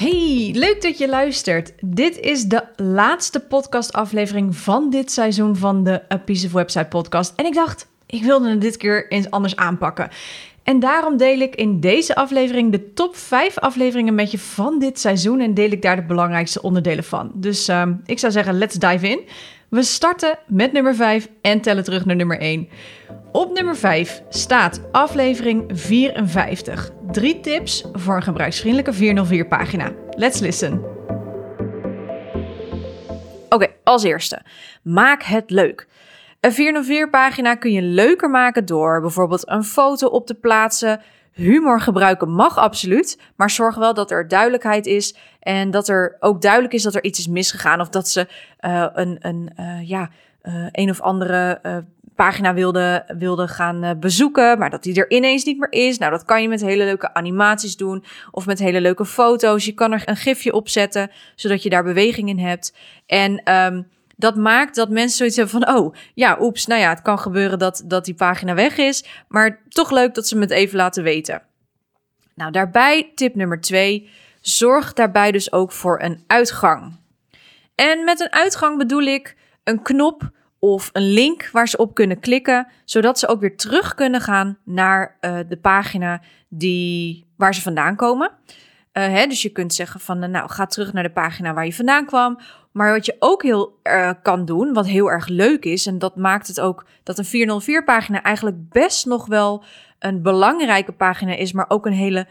Hey, leuk dat je luistert. Dit is de laatste podcastaflevering van dit seizoen van de A Piece of Website podcast. En ik dacht, ik wilde het dit keer eens anders aanpakken. En daarom deel ik in deze aflevering de top 5 afleveringen met je van dit seizoen en deel ik daar de belangrijkste onderdelen van. Dus uh, ik zou zeggen, let's dive in. We starten met nummer 5 en tellen terug naar nummer 1. Op nummer 5 staat aflevering 54. Drie tips voor een gebruiksvriendelijke 404 pagina. Let's listen. Oké, als eerste. Maak het leuk. Een 404 pagina kun je leuker maken door bijvoorbeeld een foto op te plaatsen. Humor gebruiken mag absoluut, maar zorg wel dat er duidelijkheid is en dat er ook duidelijk is dat er iets is misgegaan of dat ze uh, een, een, uh, ja, uh, een of andere pagina wilde, wilde gaan bezoeken, maar dat die er ineens niet meer is. Nou, dat kan je met hele leuke animaties doen of met hele leuke foto's. Je kan er een gifje op zetten, zodat je daar beweging in hebt. En um, dat maakt dat mensen zoiets hebben van, oh ja, oeps, nou ja, het kan gebeuren dat, dat die pagina weg is, maar toch leuk dat ze me het even laten weten. Nou, daarbij tip nummer twee, zorg daarbij dus ook voor een uitgang. En met een uitgang bedoel ik een knop of een link waar ze op kunnen klikken, zodat ze ook weer terug kunnen gaan naar uh, de pagina die, waar ze vandaan komen. Uh, hè, dus je kunt zeggen van, nou, ga terug naar de pagina waar je vandaan kwam. Maar wat je ook heel uh, kan doen, wat heel erg leuk is, en dat maakt het ook dat een 404-pagina eigenlijk best nog wel een belangrijke pagina is, maar ook een hele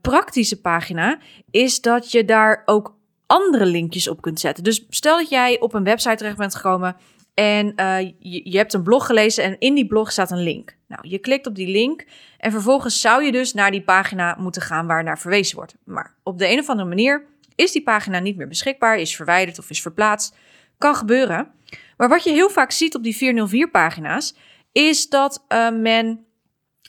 praktische pagina, is dat je daar ook andere linkjes op kunt zetten. Dus stel dat jij op een website terecht bent gekomen en uh, je, hebt een blog gelezen en in die blog staat een link. Nou, je klikt op die link en vervolgens zou je dus naar die pagina moeten gaan waar naar verwezen wordt. Maar op de een of andere manier is die pagina niet meer beschikbaar, is verwijderd of is verplaatst. Kan gebeuren. Maar wat je heel vaak ziet op die 404 pagina's, is dat uh, men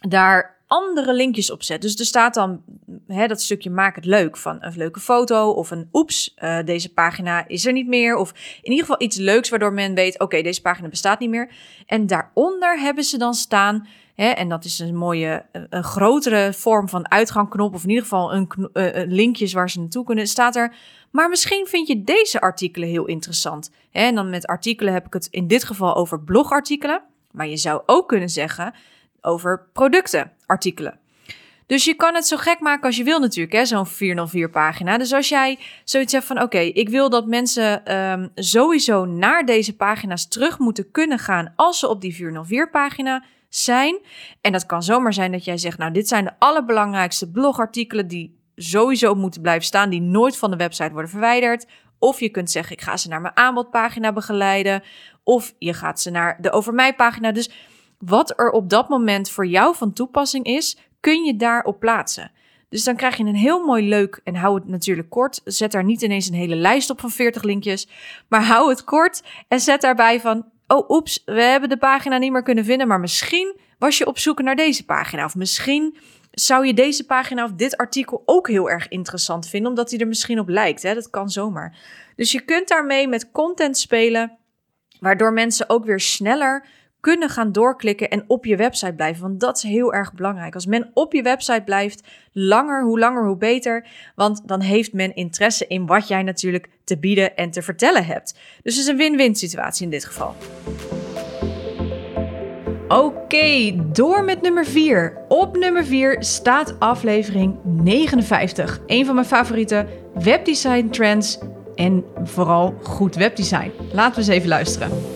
daar andere linkjes op zet. Dus er staat dan hè, dat stukje maak het leuk van een leuke foto of een oeps, uh, deze pagina is er niet meer. Of in ieder geval iets leuks waardoor men weet, oké, deze pagina bestaat niet meer. En daaronder hebben ze dan staan Hè, en dat is een mooie, een grotere vorm van uitgangknop, of in ieder geval een, uh, linkjes waar ze naartoe kunnen. Staat er, maar misschien vind je deze artikelen heel interessant. En dan met artikelen heb ik het in dit geval over blogartikelen. Maar je zou ook kunnen zeggen over productenartikelen. Dus je kan het zo gek maken als je wil natuurlijk, hè, zo'n 404 pagina. Dus als jij zoiets zegt van, oké, ik wil dat mensen um, sowieso naar deze pagina's terug moeten kunnen gaan als ze op die 404 pagina zijn. En dat kan zomaar zijn dat jij zegt, nou, dit zijn de allerbelangrijkste blogartikelen die sowieso moeten blijven staan, die nooit van de website worden verwijderd. Of je kunt zeggen, ik ga ze naar mijn aanbodpagina begeleiden. Of je gaat ze naar de over mij pagina. Dus wat er op dat moment voor jou van toepassing is, kun je daarop plaatsen. Dus dan krijg je een heel mooi leuk en hou het natuurlijk kort. Zet daar niet ineens een hele lijst op van 40 linkjes, maar hou het kort en zet daarbij van oh oeps, we hebben de pagina niet meer kunnen vinden, maar misschien was je op zoek naar deze pagina. Of misschien zou je deze pagina of dit artikel ook heel erg interessant vinden, omdat hij er misschien op lijkt. Hè? Dat kan zomaar. Dus je kunt daarmee met content spelen, waardoor mensen ook weer sneller kunnen gaan doorklikken en op je website blijven. Want dat is heel erg belangrijk. Als men op je website blijft, langer, hoe langer, hoe beter. Want dan heeft men interesse in wat jij natuurlijk te bieden en te vertellen hebt. Dus het is een win-win situatie in dit geval. Oké, door met nummer 4. Op nummer 4 staat aflevering 59. Een van mijn favoriete webdesign trends en vooral goed webdesign. Laten we eens even luisteren.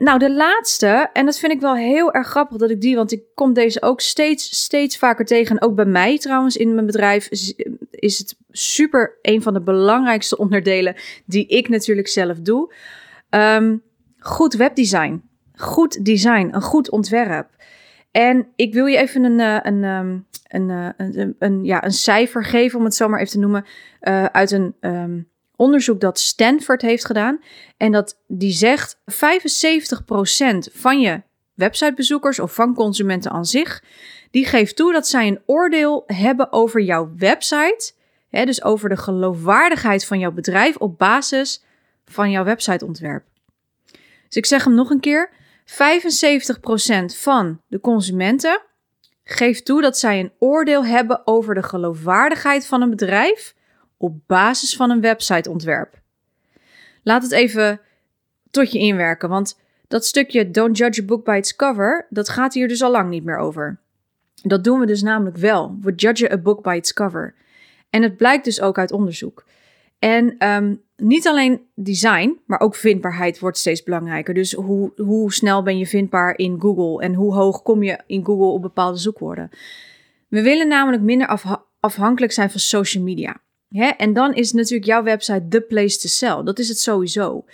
Nou, de laatste, en dat vind ik wel heel erg grappig dat ik die, want ik kom deze ook steeds, steeds vaker tegen. En ook bij mij trouwens in mijn bedrijf is het super een van de belangrijkste onderdelen die ik natuurlijk zelf doe. Um, goed webdesign, goed design, een goed ontwerp. En ik wil je even een, eh, een, ehm, een, een, een, een, ja, een cijfer geven, om het zo maar even te noemen, uh, uit een um, onderzoek dat Stanford heeft gedaan. En dat die zegt 75% van je websitebezoekers of van consumenten aan zich, die geeft toe dat zij een oordeel hebben over jouw website. Hè, dus over de geloofwaardigheid van jouw bedrijf op basis van jouw websiteontwerp. Dus ik zeg hem nog een keer. 75% van de consumenten geeft toe dat zij een oordeel hebben over de geloofwaardigheid van een bedrijf op basis van een websiteontwerp. Laat het even tot je inwerken, want dat stukje don't judge a book by its cover, dat gaat hier dus al lang niet meer over. Dat doen we dus namelijk wel. We judge a book by its cover. En het blijkt dus ook uit onderzoek. En um, niet alleen design, maar ook vindbaarheid wordt steeds belangrijker. Dus hoe, hoe snel ben je vindbaar in Google en hoe hoog kom je in Google op bepaalde zoekwoorden. We willen namelijk minder afhankelijk zijn van social media. En dan is natuurlijk jouw website the place to sell. Dat is het sowieso.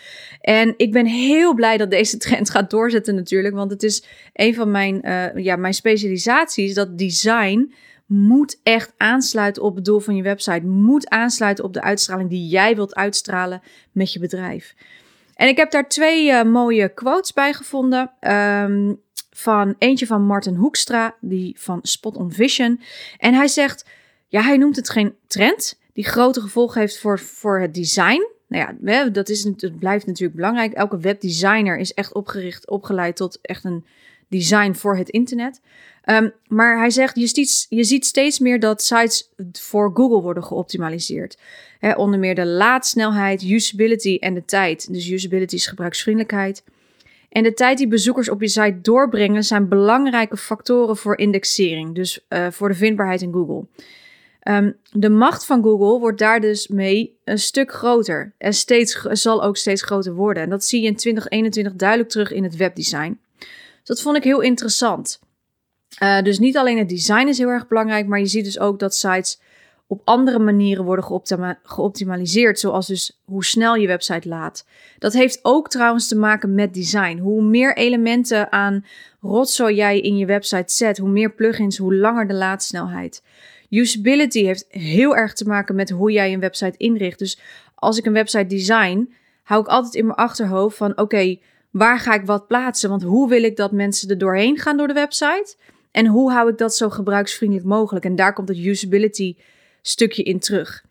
En ik ben heel blij dat deze trend gaat doorzetten natuurlijk. Want het is een van mijn, uh, ja, mijn specialisaties. Dat design moet echt aansluiten op het doel van je website. Moet aansluiten op de uitstraling die jij wilt uitstralen met je bedrijf. En ik heb daar twee uh, mooie quotes bij gevonden. Um, van eentje van Martin Hoekstra, die van Spot on Vision. En hij zegt, ja, hij noemt het geen trend die grote gevolgen heeft voor, voor het design. Nou ja, dat, is, dat blijft natuurlijk belangrijk. Elke webdesigner is echt opgericht, opgeleid tot echt een design voor het internet. Um, maar hij zegt, je ziet, je ziet steeds meer dat sites voor Google worden geoptimaliseerd. Onder meer de laadsnelheid, usability en de tijd. Dus usability is gebruiksvriendelijkheid. En de tijd die bezoekers op je site doorbrengen zijn belangrijke factoren voor indexering. Dus uh, voor de vindbaarheid in Google. Um, de macht van Google wordt daar dus mee een stuk groter. En steeds, zal ook steeds groter worden. En dat zie je in 2021 duidelijk terug in het webdesign. Dus dat vond ik heel interessant. Uh, dus niet alleen het design is heel erg belangrijk, maar je ziet dus ook dat sites op andere manieren worden geoptima geoptimaliseerd, zoals dus hoe snel je website laat. Dat heeft ook trouwens te maken met design. Hoe meer elementen aan rotzooi jij in je website zet, hoe meer plugins, hoe langer de laadsnelheid. Usability heeft heel erg te maken met hoe jij een website inricht. Dus als ik een website design, hou ik altijd in mijn achterhoofd van oké, waar ga ik wat plaatsen? Want hoe wil ik dat mensen er doorheen gaan door de website? En hoe hou ik dat zo gebruiksvriendelijk mogelijk? En daar komt het usability stukje in terug.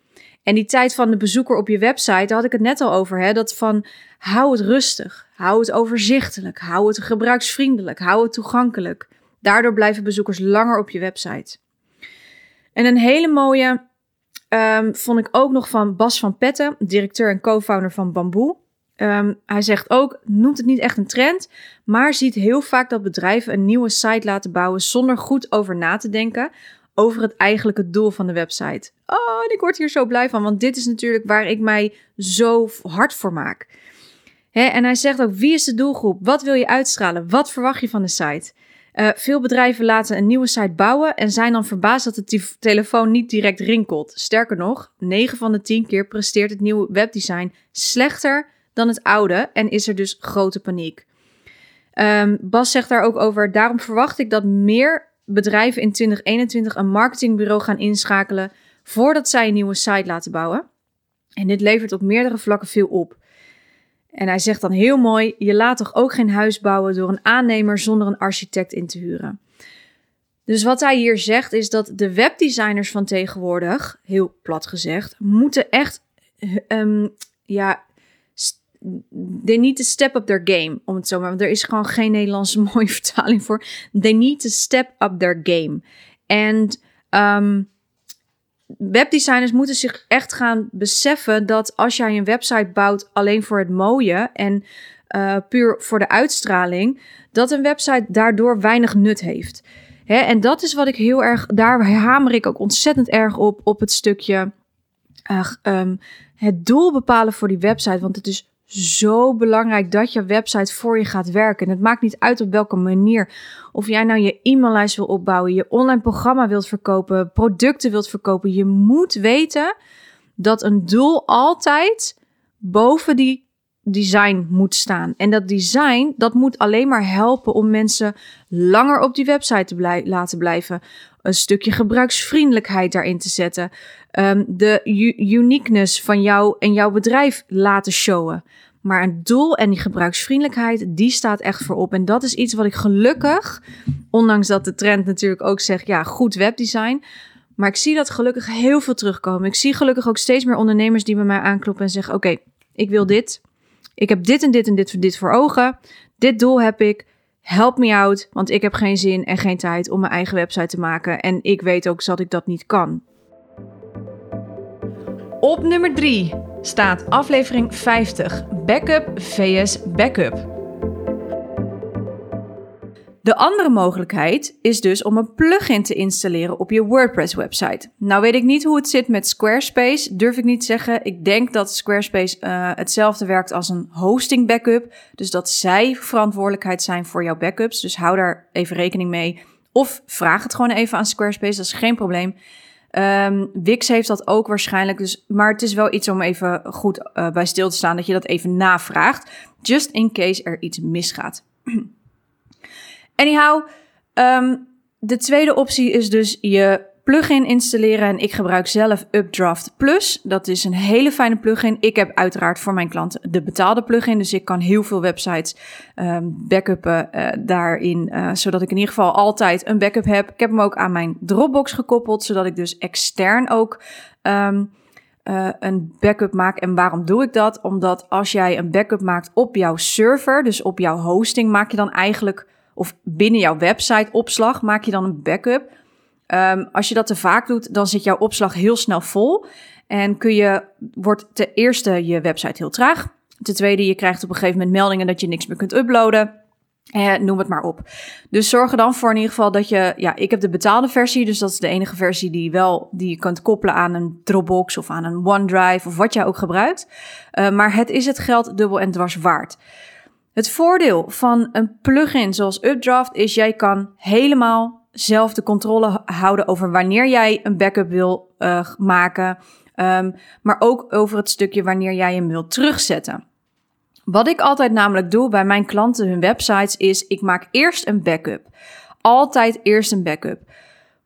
En die tijd van de bezoeker op je website, daar had ik het net al over, hè? dat van hou het rustig, hou het overzichtelijk, hou het gebruiksvriendelijk, hou het toegankelijk. Daardoor blijven bezoekers langer op je website. En een hele mooie um, vond ik ook nog van Bas van Petten, directeur en co-founder van Bamboe. Um, hij zegt ook, noemt het niet echt een trend, maar ziet heel vaak dat bedrijven een nieuwe site laten bouwen zonder goed over na te denken over het eigenlijke doel van de website. Oh, en ik word hier zo blij van, want dit is natuurlijk waar ik mij zo hard voor maak. en hij zegt ook, wie is de doelgroep? Wat wil je uitstralen? Wat verwacht je van de site? Uh, veel bedrijven laten een nieuwe site bouwen en zijn dan verbaasd dat de telefoon niet direct rinkelt. Sterker nog, 9 van de 10 keer presteert het nieuwe webdesign slechter dan het oude en is er dus grote paniek. Um, Bas zegt daar ook over, daarom verwacht ik dat meer bedrijven in 2021 een marketingbureau gaan inschakelen voordat zij een nieuwe site laten bouwen. En dit levert op meerdere vlakken veel op. En hij zegt dan heel mooi: je laat toch ook geen huis bouwen door een aannemer zonder een architect in te huren. Dus wat hij hier zegt is dat de webdesigners van tegenwoordig, heel plat gezegd, moeten echt, um, ja, they need to step up their game, om het zo maar. Want er is gewoon geen Nederlandse mooie vertaling voor. They need to step up their game. En um, webdesigners moeten zich echt gaan beseffen dat als jij een website bouwt alleen voor het mooie en uh, puur voor de uitstraling, dat een website daardoor weinig nut heeft. Hè? En dat is wat ik heel erg, daar hamer ik ook ontzettend erg op, op het stukje uh, um, het doel bepalen voor die website. Want het is zo belangrijk dat je website voor je gaat werken. En het maakt niet uit op welke manier. Of jij nou je e-maillijst wil opbouwen, je online programma wilt verkopen, producten wilt verkopen. Je moet weten dat een doel altijd boven die design moet staan. En dat design, dat moet alleen maar helpen om mensen langer op die website te blij laten blijven. Een stukje gebruiksvriendelijkheid daarin te zetten. Um, de uniqueness van jou en jouw bedrijf laten showen. Maar een doel en die gebruiksvriendelijkheid, die staat echt voorop. En dat is iets wat ik gelukkig, ondanks dat de trend natuurlijk ook zegt, ja, goed webdesign. Maar ik zie dat gelukkig heel veel terugkomen. Ik zie gelukkig ook steeds meer ondernemers die bij mij aankloppen en zeggen: Oké, ik wil dit. Ik heb dit en dit en dit, dit voor ogen. Dit doel heb ik. Help me out, want ik heb geen zin en geen tijd om mijn eigen website te maken. En ik weet ook dat ik dat niet kan. Op nummer 3 staat aflevering 50: Backup vs Backup. De andere mogelijkheid is dus om een plugin te installeren op je WordPress website. Nou weet ik niet hoe het zit met Squarespace, durf ik niet zeggen. Ik denk dat Squarespace uh, hetzelfde werkt als een hosting backup, dus dat zij verantwoordelijkheid zijn voor jouw backups. Dus hou daar even rekening mee. Of vraag het gewoon even aan Squarespace, dat is geen probleem. Um, Wix heeft dat ook waarschijnlijk, dus, maar het is wel iets om even goed uh, bij stil te staan dat je dat even navraagt, just in case er iets misgaat. Anyhow, um, de tweede optie is dus je plugin installeren. En ik gebruik zelf Updraft Plus. Dat is een hele fijne plugin. Ik heb uiteraard voor mijn klanten de betaalde plugin. Dus ik kan heel veel websites um, backuppen uh, daarin. Uh, zodat ik in ieder geval altijd een backup heb. Ik heb hem ook aan mijn Dropbox gekoppeld. Zodat ik dus extern ook um, uh, een backup maak. En waarom doe ik dat? Omdat als jij een backup maakt op jouw server, dus op jouw hosting, maak je dan eigenlijk of binnen jouw website opslag maak je dan een backup. Um, als je dat te vaak doet, dan zit jouw opslag heel snel vol. En kun je, wordt ten eerste je website heel traag. Ten tweede, je krijgt op een gegeven moment meldingen dat je niks meer kunt uploaden. Eh, noem het maar op. Dus zorg er dan voor in ieder geval dat je, ja, ik heb de betaalde versie, dus dat is de enige versie die wel, die je kunt koppelen aan een Dropbox of aan een OneDrive of wat jij ook gebruikt. Uh, maar het is het geld dubbel en dwars waard. Het voordeel van een plugin zoals Updraft is jij kan helemaal zelf de controle houden over wanneer jij een backup wil uh, maken, um, maar ook over het stukje wanneer jij hem wil terugzetten. Wat ik altijd namelijk doe bij mijn klanten hun websites is ik maak eerst een backup. Altijd eerst een backup.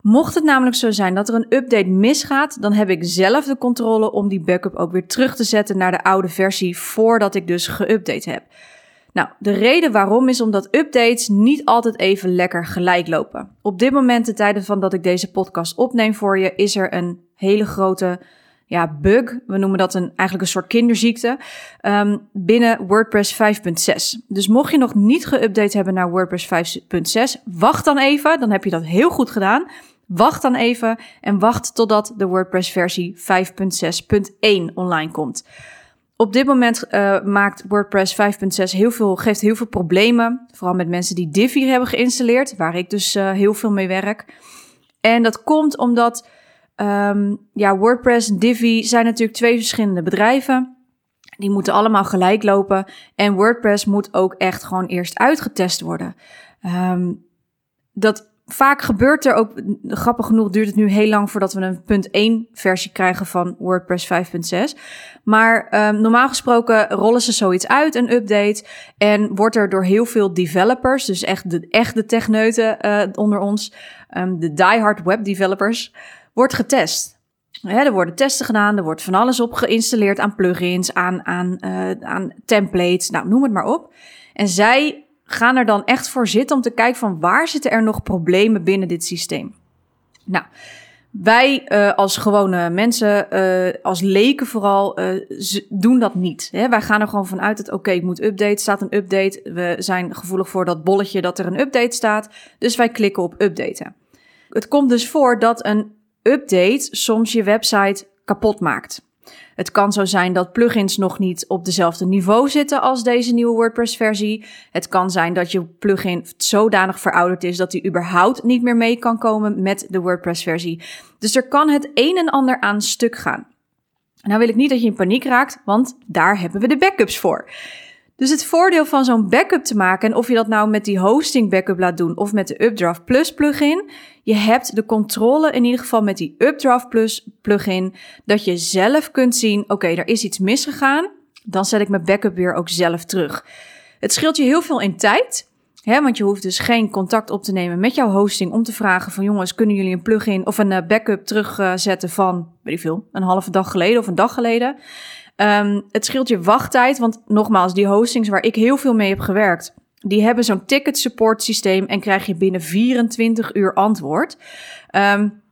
Mocht het namelijk zo zijn dat er een update misgaat, dan heb ik zelf de controle om die backup ook weer terug te zetten naar de oude versie voordat ik dus geüpdate heb. Nou, de reden waarom is omdat updates niet altijd even lekker gelijk lopen. Op dit moment, de tijden van dat ik deze podcast opneem voor je, is er een hele grote ja, bug. We noemen dat een, eigenlijk een soort kinderziekte. Um, binnen WordPress 5.6. Dus mocht je nog niet geüpdate hebben naar WordPress 5.6, wacht dan even. Dan heb je dat heel goed gedaan. Wacht dan even en wacht totdat de WordPress versie 5.6.1 online komt. Op dit moment uh, maakt WordPress 5.6 heel veel, geeft heel veel problemen. Vooral met mensen die Divi hebben geïnstalleerd, waar ik dus uh, heel veel mee werk. En dat komt omdat um, ja, WordPress en Divi zijn natuurlijk twee verschillende bedrijven. Die moeten allemaal gelijk lopen. En WordPress moet ook echt gewoon eerst uitgetest worden. Um, dat vaak gebeurt er ook, grappig genoeg duurt het nu heel lang voordat we een punt 1 versie krijgen van WordPress 5.6. Maar um, normaal gesproken rollen ze zoiets uit, een update. En wordt er door heel veel developers, dus echt de, echt techneuten uh, onder ons, um, de diehard web developers, wordt getest. er worden testen gedaan, er wordt van alles op geïnstalleerd aan plugins, aan, aan, uh, aan templates, nou noem het maar op. En zij gaan er dan echt voor zitten om te kijken van waar zitten er nog problemen binnen dit systeem. Nou, wij uh, als gewone mensen, uh, als leken vooral, uh, doen dat niet. Hè? Wij gaan er gewoon vanuit dat oké, okay, ik moet update, staat een update. We zijn gevoelig voor dat bolletje dat er een update staat. Dus wij klikken op updaten. Het komt dus voor dat een update soms je website kapot maakt. Het kan zo zijn dat plugins nog niet op dezelfde niveau zitten als deze nieuwe WordPress-versie. Het kan zijn dat je plugin zodanig verouderd is dat hij überhaupt niet meer mee kan komen met de WordPress-versie. Dus er kan het een en ander aan stuk gaan. Nou wil ik niet dat je in paniek raakt, want daar hebben we de backups voor. Dus het voordeel van zo'n backup te maken, en of je dat nou met die hosting backup laat doen of met de Updraft Plus plugin, je hebt de controle in ieder geval met die Updraft Plus plugin, dat je zelf kunt zien, oké, er is iets misgegaan. dan zet ik mijn backup weer ook zelf terug. Het scheelt je heel veel in tijd. Hè, want je hoeft dus geen contact op te nemen met jouw hosting om te vragen van jongens, kunnen jullie een plugin of een backup terugzetten van, weet ik veel, een halve dag geleden of een dag geleden. Um, het scheelt je wachttijd, want nogmaals, die hostings waar ik heel veel mee heb gewerkt, die hebben zo'n ticket support systeem en krijg je binnen 24 uur antwoord. Um,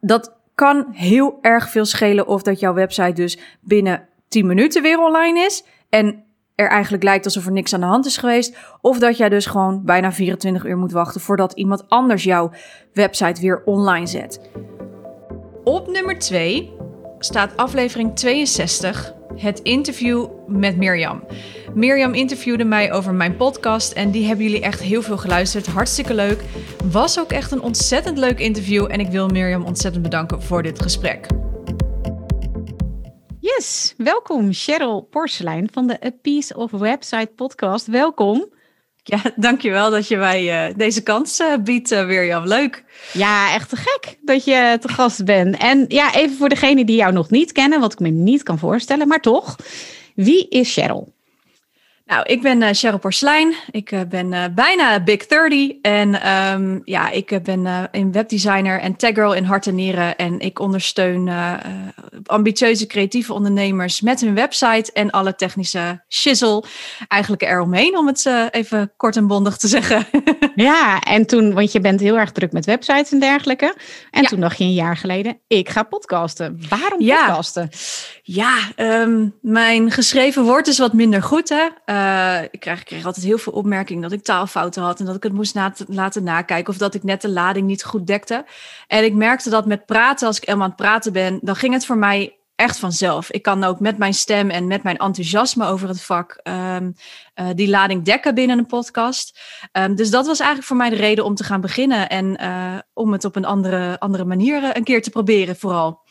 dat kan heel erg veel schelen of dat jouw website dus binnen 10 minuten weer online is en er eigenlijk lijkt alsof er niks aan de hand is geweest. Of dat jij dus gewoon bijna 24 uur moet wachten voordat iemand anders jouw website weer online zet. Op nummer 2 staat aflevering 62, het interview met Mirjam. Mirjam interviewde mij over mijn podcast en die hebben jullie echt heel veel geluisterd. Hartstikke leuk. Was ook echt een ontzettend leuk interview en ik wil Mirjam ontzettend bedanken voor dit gesprek. Yes, welkom Cheryl Porselein van de A Piece of Website podcast. Welkom. Ja, dankjewel dat je mij uh, deze kans uh, biedt, uh, Mirjam. Leuk. Ja, echt gek dat je te gast bent. En ja, even voor degenen die jou nog niet kennen, wat ik me niet kan voorstellen, maar toch. Wie is Cheryl? Nou, ik ben uh, Cheryl Porslijn. Ik uh, ben uh, bijna Big 30. En um, ja, ik ben een webdesigner en taggirl in hart en nieren. En ik ondersteun ambitieuze creatieve ondernemers met hun website en alle technische shizzle eigenlijk eromheen, om het even kort en bondig te zeggen. ja, en toen, want je bent heel erg druk met websites en dergelijke. En ja. toen dacht je een jaar geleden, ik ga podcasten. Waarom ja. Ja, um, mijn geschreven woord is wat minder goed, hè. Uh, ik, kreeg, ik kreeg altijd heel veel opmerkingen dat ik taalfouten had en dat ik het moest na laten nakijken of dat ik net de lading niet goed dekte. En ik merkte dat met praten, als ik helemaal aan het praten ben, dan ging het voor mij echt vanzelf. Ik kan ook met mijn stem en met mijn enthousiasme over het vak um, uh, die lading dekken binnen een podcast. Um, dus dat was eigenlijk voor mij de reden om te gaan beginnen en uh, om het op een andere, andere manier een keer te proberen vooral.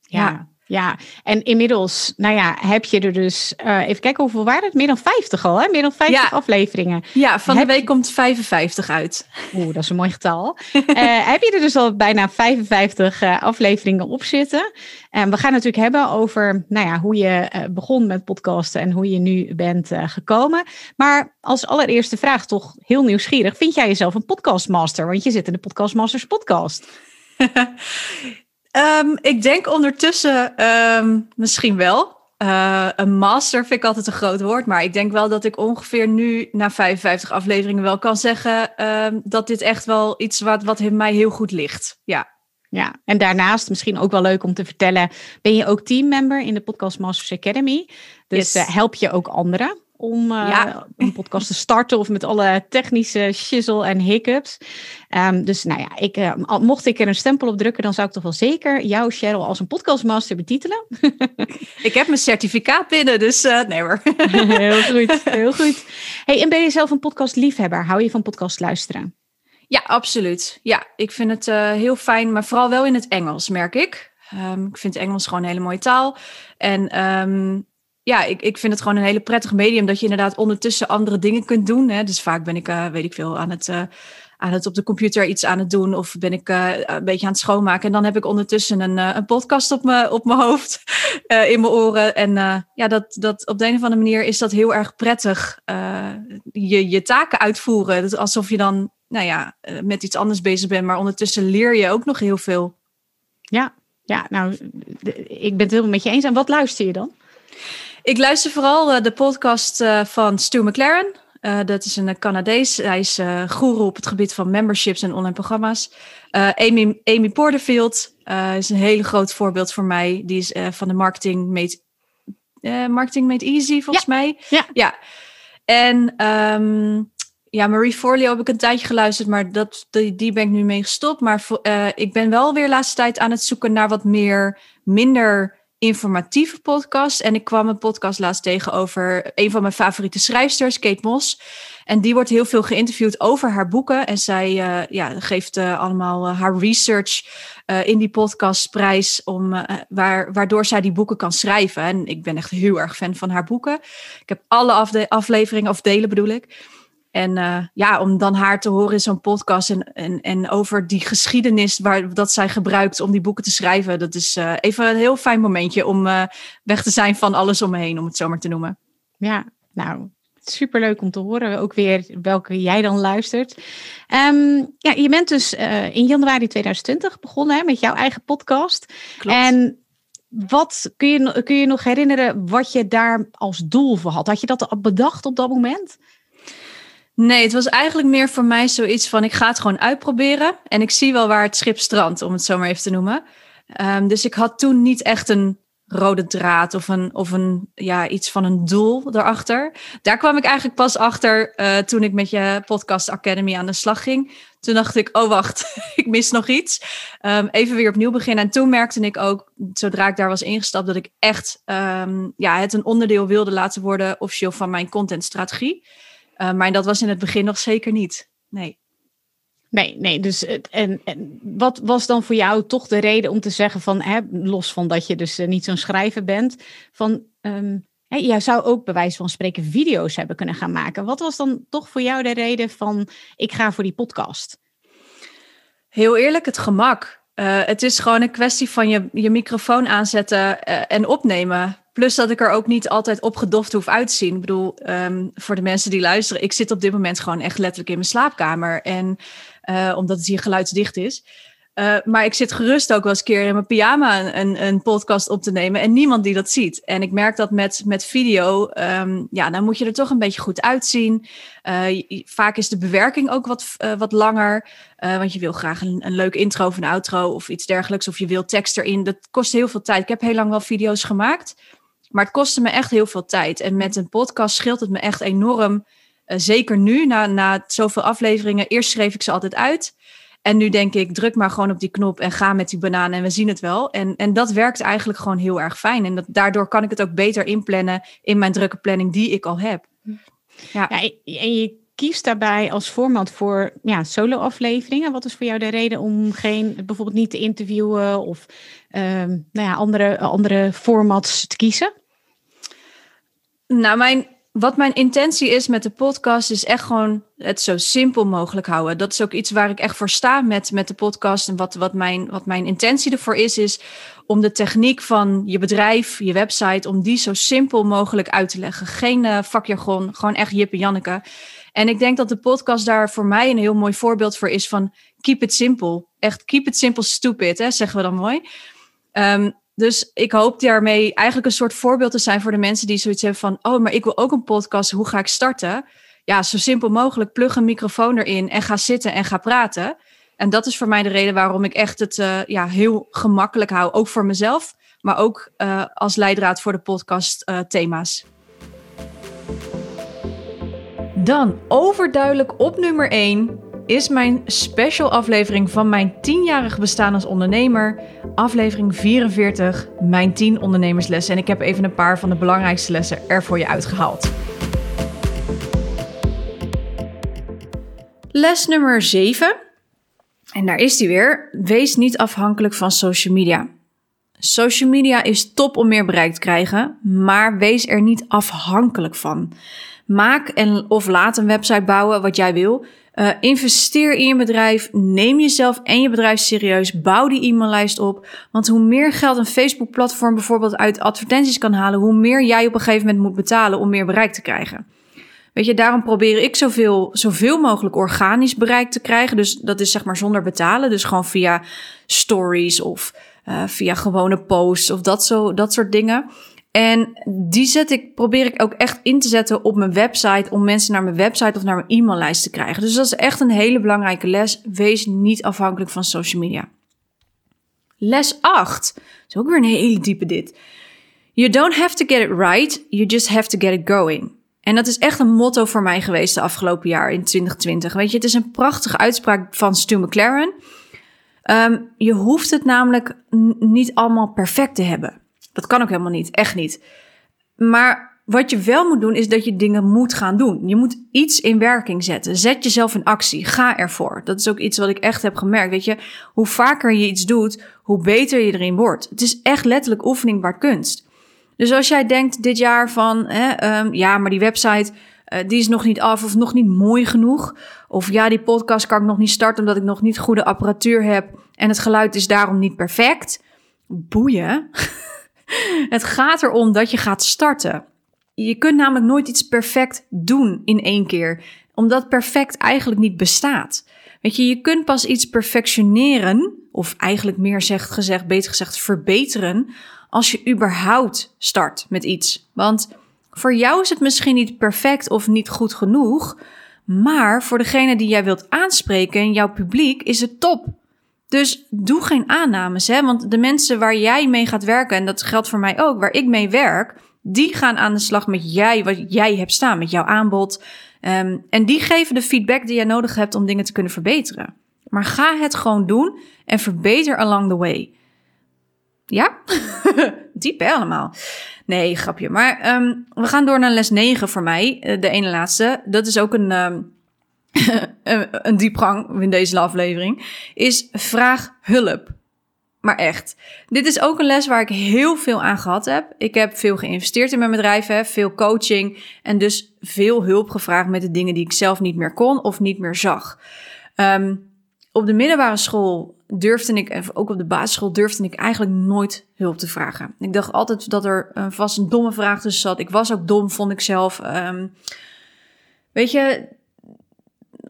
ja. ja. Ja, en inmiddels, nou ja, heb je er dus, uh, even kijken hoeveel waren het? Meer dan 50 al, hè? Meer dan 50 ja. afleveringen. Ja, van heb... de week komt 55 uit. Oeh, dat is een mooi getal. uh, heb je er dus al bijna 55 uh, afleveringen op zitten? En we gaan natuurlijk hebben over, nou ja, hoe je begon met podcasten en hoe je nu bent gekomen. Maar als allereerste vraag toch heel nieuwsgierig, vind jij jezelf een podcastmaster? Want je zit in de Podcastmasters podcast. Um, ik denk ondertussen um, misschien wel. Uh, een master vind ik altijd een groot woord, maar ik denk wel dat ik ongeveer nu na 55 afleveringen wel kan zeggen um, dat dit echt wel iets wat, wat mij heel goed ligt. Ja. Ja, en daarnaast misschien ook wel leuk om te vertellen, ben je ook teammember in de Podcast Masters Academy. Dus yes. uh, help je ook anderen om ja. een podcast te starten of met alle technische shizzle en hiccups. Um, dus nou ja, ik, uh, mocht ik er een stempel op drukken, dan zou ik toch wel zeker jou, Cheryl, als een podcastmaster betitelen. ik heb mijn certificaat binnen, dus uh, nee hoor. heel goed, heel goed. Hey, en ben je zelf een podcastliefhebber? Hou je van podcast luisteren? Ja, absoluut. Ja, ik vind het heel fijn, maar vooral wel in het Engels, merk ik. Um, ik vind Engels gewoon een hele mooie taal. En um, ja, ik, ik vind het gewoon een hele prettig medium dat je inderdaad ondertussen andere dingen kunt doen. Hè. Dus vaak ben ik, uh, weet ik veel, aan het, uh, aan het op de computer iets aan het doen of ben ik uh, een beetje aan het schoonmaken. En dan heb ik ondertussen een, een podcast op mijn op mijn hoofd, in mijn oren. En ja, dat, dat op de een of andere manier is dat heel erg prettig. je, je taken uitvoeren. Dus alsof je dan, nou ja, met iets anders bezig bent, maar ondertussen leer je ook nog heel veel. Ja, ja nou, ik ben het helemaal met je eens. En wat luister je dan? Ik luister vooral uh, de podcast uh, van Stu McLaren. Uh, dat is een Canadees. Hij is uh, goeroe op het gebied van memberships en online programma's. Amy, Amy Porterfield is een hele groot voorbeeld voor mij. Die is van de Marketing Made, Marketing Made Easy, volgens ja. mij. Ja. ja. En um, ja, Marie Forleo heb ik een tijdje geluisterd, maar dat, die, die ben ik nu mee gestopt. Maar ik ben wel weer de laatste tijd aan het zoeken naar wat meer, minder informatieve podcast. En ik kwam een podcast laatst tegen over een van mijn favoriete schrijfsters, Kate Moss. En die wordt heel veel geïnterviewd over haar boeken. En zij uh, ja, geeft uh, allemaal uh, haar research in die podcast prijs, om, waar, waardoor zij die boeken kan schrijven. En ik ben echt heel erg fan van haar boeken. Ik heb alle afde afleveringen, of delen bedoel ik. En uh, ja, om dan haar te horen in zo'n podcast en, en, en over die geschiedenis waar, dat zij gebruikt om die boeken te schrijven. Dat is uh, even een heel fijn momentje om uh, weg te zijn van alles om me heen, om het zo maar te noemen. Ja, nou, superleuk om te horen. Ook weer welke jij dan luistert. Um, ja, je bent dus in januari 2020 begonnen hè, met jouw eigen podcast. Klopt. En wat kun je, kun je nog herinneren wat je daar als doel voor had? Had je dat bedacht op dat moment? Nee, het was eigenlijk meer voor mij zoiets van ik ga het gewoon uitproberen en ik zie wel waar het schip strandt, om het zo maar even te noemen. Um, dus ik had toen niet echt een rode draad of een, of een ja, iets van een doel daarachter. Daar kwam ik eigenlijk pas achter uh, toen ik met je podcast Academy aan de slag ging. Toen dacht ik, oh wacht, ik mis nog iets. Um, even weer opnieuw beginnen. En toen merkte ik ook, zodra ik daar was ingestapt, dat ik echt um, ja, het een onderdeel wilde laten worden officieel van mijn contentstrategie. Uh, maar dat was in het begin nog zeker niet. Nee. Nee, nee. Dus en, en wat was dan voor jou toch de reden om te zeggen van, hè, los van dat je dus uh, niet zo'n schrijver bent, van um, hè, jij zou ook bij wijze van spreken video's hebben kunnen gaan maken. Wat was dan toch voor jou de reden van, ik ga voor die podcast? Heel eerlijk, het gemak. Uh, het is gewoon een kwestie van je, je microfoon aanzetten uh, en opnemen. Plus dat ik er ook niet altijd opgedoft hoef uit te zien. Ik bedoel, um, voor de mensen die luisteren, ik zit op dit moment gewoon echt letterlijk in mijn slaapkamer. En uh, omdat het hier geluidsdicht is. Uh, maar ik zit gerust ook wel eens een keer in mijn pyjama een, een podcast op te nemen en niemand die dat ziet. En ik merk dat met, met video, um, ja, dan moet je er toch een beetje goed uitzien. Uh, vaak is de bewerking ook wat, uh, wat langer, want je wil graag een, een leuk intro of een outro of iets dergelijks. Of je wil tekst erin. Dat kost heel veel tijd. Ik heb heel lang wel video's gemaakt. Maar het kostte me echt heel veel tijd. En met een podcast scheelt het me echt enorm. Zeker nu, na, na zoveel afleveringen. Eerst schreef ik ze altijd uit. En nu denk ik, druk maar gewoon op die knop en ga met die banaan en we zien het wel. En, en dat werkt eigenlijk gewoon heel erg fijn. En dat, daardoor kan ik het ook beter inplannen in mijn drukke planning die ik al heb. Ja, ja en je kiest daarbij als format voor ja, solo-afleveringen. Wat is voor jou de reden om geen, bijvoorbeeld niet te interviewen of um, nou ja, andere, andere formats te kiezen? Nou, mijn, wat mijn intentie is met de podcast is echt gewoon het zo simpel mogelijk houden. Dat is ook iets waar ik echt voor sta met, met de podcast. En wat, wat, mijn, wat mijn intentie ervoor is, is om de techniek van je bedrijf, je website, om die zo simpel mogelijk uit te leggen. Geen uh, vakjargon, gewoon echt Jip en Janneke. En ik denk dat de podcast daar voor mij een heel mooi voorbeeld voor is van keep it simple. Echt keep it simple stupid, hè, zeggen we dan mooi. Um, dus ik hoop daarmee eigenlijk een soort voorbeeld te zijn voor de mensen die zoiets hebben van, oh, maar ik wil ook een podcast, hoe ga ik starten? Ja, zo simpel mogelijk, plug een microfoon erin en ga zitten en ga praten. En dat is voor mij de reden waarom ik echt het uh, ja, heel gemakkelijk hou, ook voor mezelf, maar ook uh, als leidraad voor de podcast uh, thema's. Dan overduidelijk op nummer 1 is mijn special aflevering van mijn 10-jarig bestaan als ondernemer. Aflevering 44, mijn 10 ondernemerslessen. En ik heb even een paar van de belangrijkste lessen er voor je uitgehaald. Les nummer 7. En daar is die weer. Wees niet afhankelijk van social media. Social media is top om meer bereik te krijgen, maar wees er niet afhankelijk van. Maak en of laat een website bouwen wat jij wil. Uh, investeer in je bedrijf. Neem jezelf en je bedrijf serieus. Bouw die e-maillijst op. Want hoe meer geld een Facebook-platform bijvoorbeeld uit advertenties kan halen, hoe meer jij op een gegeven moment moet betalen om meer bereik te krijgen. Weet je, daarom probeer ik zoveel, zoveel mogelijk organisch bereik te krijgen. Dus dat is zeg maar zonder betalen. Dus gewoon via stories of uh, via gewone posts of dat, zo, dat soort dingen. En die zet ik, probeer ik ook echt in te zetten op mijn website om mensen naar mijn website of naar mijn e-maillijst te krijgen. Dus dat is echt een hele belangrijke les. Wees niet afhankelijk van social media. Les 8. Dat is ook weer een hele diepe dit. You don't have to get it right, you just have to get it going. En dat is echt een motto voor mij geweest de afgelopen jaar in 2020. Weet je, het is een prachtige uitspraak van Stu McLaren. Um, je hoeft het namelijk niet allemaal perfect te hebben. Dat kan ook helemaal niet, echt niet. Maar wat je wel moet doen, is dat je dingen moet gaan doen. Je moet iets in werking zetten. Zet jezelf in actie. Ga ervoor. Dat is ook iets wat ik echt heb gemerkt. Weet je, hoe vaker je iets doet, hoe beter je erin wordt. Het is echt letterlijk oefening waar kunst. Dus als jij denkt dit jaar van, hè, um, ja, maar die website, eh, die is nog niet af of nog niet mooi genoeg. Of ja, die podcast kan ik nog niet starten omdat ik nog niet goede apparatuur heb en het geluid is daarom niet perfect. Boeien. het gaat erom dat je gaat starten. Je kunt namelijk nooit iets perfect doen in één keer, omdat perfect eigenlijk niet bestaat. Weet je, je kunt pas iets perfectioneren, of eigenlijk meer zegt gezegd, beter gezegd, verbeteren, als je überhaupt start met iets. Want voor jou is het misschien niet perfect of niet goed genoeg, maar voor degene die jij wilt aanspreken en jouw publiek is het top. Dus doe geen aannames, hè? want de mensen waar jij mee gaat werken, en dat geldt voor mij ook, waar ik mee werk, die gaan aan de slag met jij, wat jij hebt staan, met jouw aanbod. Ehm, en die geven de feedback die jij nodig hebt om dingen te kunnen verbeteren. Maar ga het gewoon doen en verbeter along the way. Ja? Diep allemaal. Nee, grapje. Maar ehm, we gaan door naar les 9 voor mij. Eh, de ene laatste. Dat is ook een, um, een diepgang in deze aflevering. Is vraag hulp. Maar echt. Dit is ook een les waar ik heel veel aan gehad heb. Ik heb veel geïnvesteerd in mijn bedrijf, hè, veel coaching en dus veel hulp gevraagd met de dingen die ik zelf niet meer kon of niet meer zag. Um, op de middelbare school durfde ik, ook op de basisschool durfde ik eigenlijk nooit hulp te vragen. Ik dacht altijd dat er vast een domme vraag tussen zat. Ik was ook dom, vond ik zelf. Um, weet je,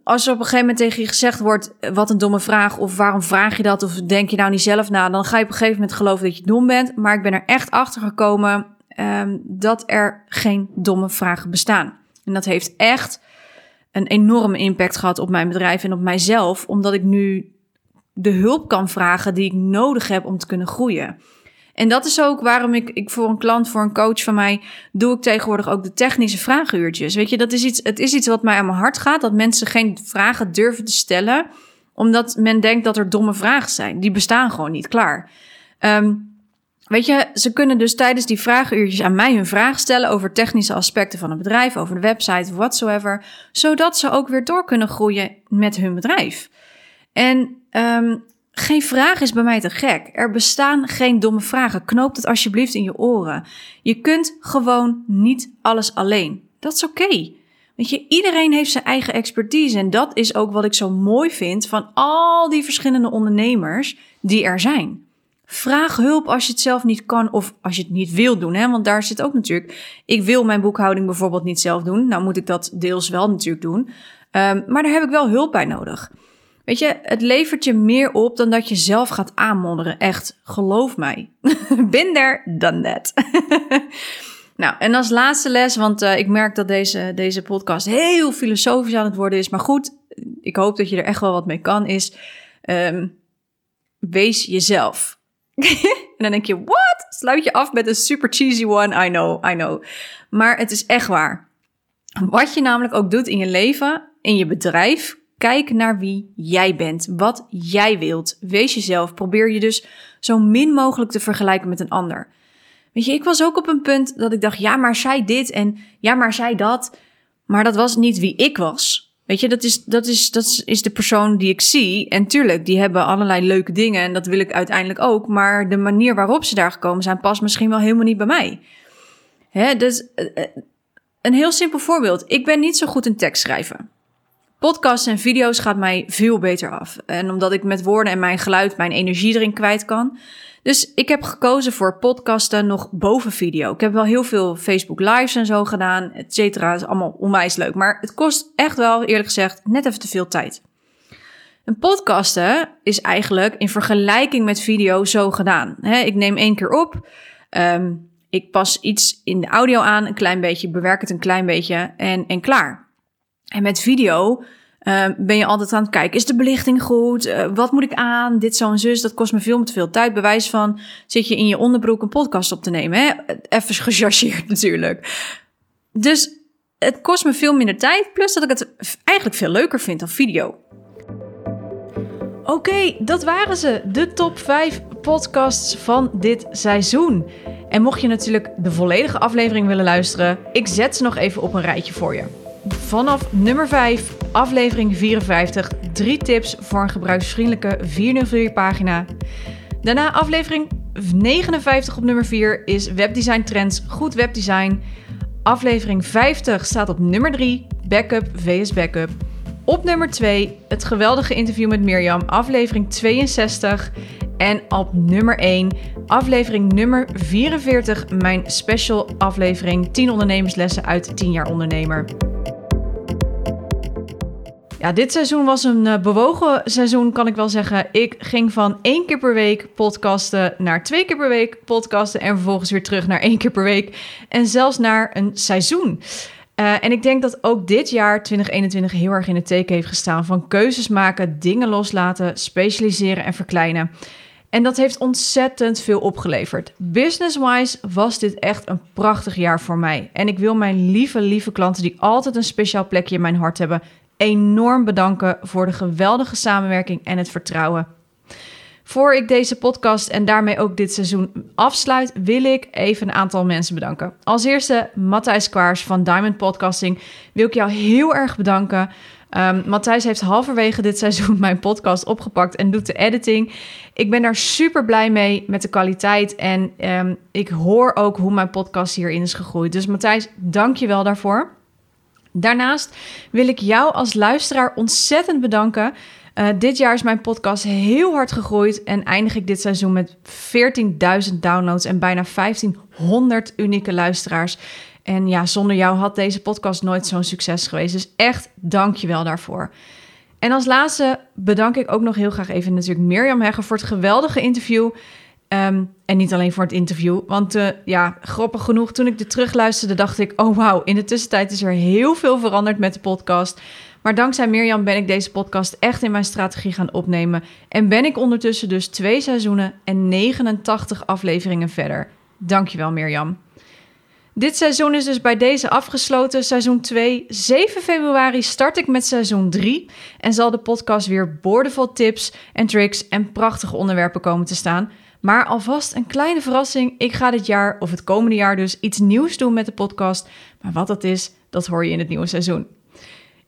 als er op een gegeven moment tegen je gezegd wordt: wat een domme vraag, of waarom vraag je dat, of denk je nou niet zelf na, dan ga je op een gegeven moment geloven dat je dom bent. Maar ik ben er echt achter gekomen um, dat er geen domme vragen bestaan. En dat heeft echt een enorme impact gehad op mijn bedrijf en op mijzelf, omdat ik nu de hulp kan vragen die ik nodig heb om te kunnen groeien. En dat is ook waarom ik, ik voor een klant, voor een coach van mij, doe ik tegenwoordig ook de technische vraaguurtjes. Weet je, dat is iets, het is iets wat mij aan mijn hart gaat, dat mensen geen vragen durven te stellen, omdat men denkt dat er domme vragen zijn. Die bestaan gewoon niet, klaar. Um, Weet je, ze kunnen dus tijdens die vraaguurtjes aan mij hun vraag stellen over technische aspecten van het bedrijf, over de website, whatsoever, zodat ze ook weer door kunnen groeien met hun bedrijf. En um, geen vraag is bij mij te gek. Er bestaan geen domme vragen. Knoop het alsjeblieft in je oren. Je kunt gewoon niet alles alleen. Dat is oké. Weet je, iedereen heeft zijn eigen expertise. En dat is ook wat ik zo mooi vind van al die verschillende ondernemers die er zijn. Vraag hulp als je het zelf niet kan of als je het niet wil doen. Hè? Want daar zit ook natuurlijk. Ik wil mijn boekhouding bijvoorbeeld niet zelf doen. Nou moet ik dat deels wel natuurlijk doen. Um, maar daar heb ik wel hulp bij nodig. Weet je, het levert je meer op dan dat je zelf gaat aanmodderen. Echt, geloof mij. Bin there, done that. nou, en als laatste les, want uh, ik merk dat deze, deze podcast heel filosofisch aan het worden is. Maar goed, ik hoop dat je er echt wel wat mee kan, is um, wees jezelf. en dan denk je, what? Sluit je af met een super cheesy one. I know, I know. Maar het is echt waar. Wat je namelijk ook doet in je leven, in je bedrijf, kijk naar wie jij bent, wat jij wilt. Wees jezelf. Probeer je dus zo min mogelijk te vergelijken met een ander. Weet je, ik was ook op een punt dat ik dacht, ja, maar zij dit en ja, maar zij dat. Maar dat was niet wie ik was. Weet je, dat is, dat, is, dat is de persoon die ik zie. En tuurlijk, die hebben allerlei leuke dingen en dat wil ik uiteindelijk ook. Maar de manier waarop ze daar gekomen zijn, past misschien wel helemaal niet bij mij. Hè, dus eh, eh, een heel simpel voorbeeld. Ik ben niet zo goed in tekst schrijven. Podcasts en video's gaat mij veel beter af. En omdat ik met woorden en mijn geluid mijn energie erin kwijt kan, dus ik heb gekozen voor podcasten nog boven video. Ik heb wel heel veel Facebook lives en zo gedaan, et cetera. Is allemaal onwijs leuk. Maar het kost echt wel, eerlijk gezegd, net even te veel tijd. Een podcasten is eigenlijk in vergelijking met video zo gedaan. ik neem één keer op. Um, ik pas iets in de audio aan, een klein beetje, bewerk het een klein beetje en, en klaar. En met video uh, ben je altijd aan het kijken, is de belichting goed? Uh, wat moet ik aan? Dit, zo en zus. Dat kost me veel te veel tijd. Bewijs van, zit je in je onderbroek een podcast op te nemen? Hè? Even gechargeerd natuurlijk. Dus het kost me veel minder tijd. Plus dat ik het eigenlijk veel leuker vind dan video. Oké, dat waren ze. De top 5 podcasts van dit seizoen. En mocht je natuurlijk de volledige aflevering willen luisteren, ik zet ze nog even op een rijtje voor je. Vanaf nummer 5, aflevering 54, drie tips voor een gebruiksvriendelijke 404 pagina. Daarna aflevering 59 op nummer 4 is webdesign trends, goed webdesign. Aflevering 50 staat op nummer 3, Backup vs Backup. Op nummer 2, het geweldige interview met Mirjam, aflevering 62. En op nummer 1, aflevering nummer 44, mijn special aflevering 10 ondernemerslessen uit 10 jaar ondernemer. Ja, dit seizoen was een uh, bewogen seizoen, kan ik wel zeggen. Ik ging van één keer per week podcasten naar twee keer per week podcasten en vervolgens weer terug naar één keer per week en zelfs naar een seizoen. Uh, en ik denk dat ook dit jaar 2021 heel erg in het teken heeft gestaan van keuzes maken, dingen loslaten, specialiseren en verkleinen. En dat heeft ontzettend veel opgeleverd. Business-wise was dit echt een prachtig jaar voor mij. En ik wil mijn lieve, lieve klanten die altijd een speciaal plekje in mijn hart hebben, enorm bedanken voor de geweldige samenwerking en het vertrouwen. Voor ik deze podcast en daarmee ook dit seizoen afsluit, wil ik even een aantal mensen bedanken. Als eerste Matthijs Kwaars van Diamond Podcasting wil ik jou heel erg bedanken. Um, Matthijs heeft halverwege dit seizoen mijn podcast opgepakt en doet de editing. Ik ben daar super blij mee met de kwaliteit en um, ik hoor ook hoe mijn podcast hierin is gegroeid. Dus Matthijs, dank je wel daarvoor. Daarnaast wil ik jou als luisteraar ontzettend bedanken. Uh, dit jaar is mijn podcast heel hard gegroeid en eindig ik dit seizoen met 14.000 downloads en bijna 1500 unieke luisteraars. En ja, zonder jou had deze podcast nooit zo'n succes geweest. Dus echt dank je wel daarvoor. En als laatste bedank ik ook nog heel graag even natuurlijk Mirjam Hegger voor het geweldige interview. Um, en niet alleen voor het interview. Want uh, ja, grappig genoeg, toen ik er terugluisterde, dacht ik: oh wauw, in de tussentijd is er heel veel veranderd met de podcast. Maar dankzij Mirjam ben ik deze podcast echt in mijn strategie gaan opnemen. En ben ik ondertussen dus twee seizoenen en 89 afleveringen verder. Dankjewel Mirjam. Dit seizoen is dus bij deze afgesloten, seizoen 2. 7 februari start ik met seizoen 3 en zal de podcast weer boordevol tips en tricks en prachtige onderwerpen komen te staan. Maar alvast een kleine verrassing. Ik ga dit jaar, of het komende jaar dus, iets nieuws doen met de podcast. Maar wat dat is, dat hoor je in het nieuwe seizoen.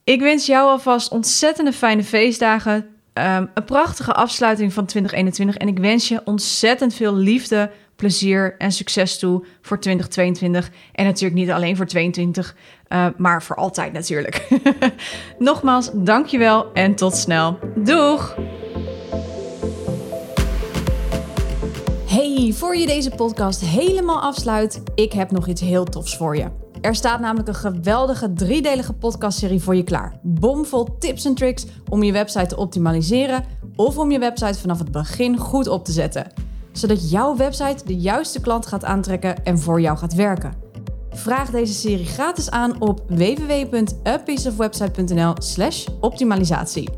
Ik wens jou alvast ontzettende fijne feestdagen. Um, een prachtige afsluiting van 2021. En ik wens je ontzettend veel liefde, plezier en succes toe voor 2022. En natuurlijk niet alleen voor 2022, uh, maar voor altijd natuurlijk. Nogmaals, dankjewel en tot snel. Doeg! Hey, voor je deze podcast helemaal afsluit, ik heb nog iets heel tofs voor je. Er staat namelijk een geweldige driedelige podcastserie voor je klaar. Bomvol tips en tricks om je website te optimaliseren of om je website vanaf het begin goed op te zetten. Zodat jouw website de juiste klant gaat aantrekken en voor jou gaat werken. Vraag deze serie gratis aan op www.apieceofwebsite.nl/optimalisatie.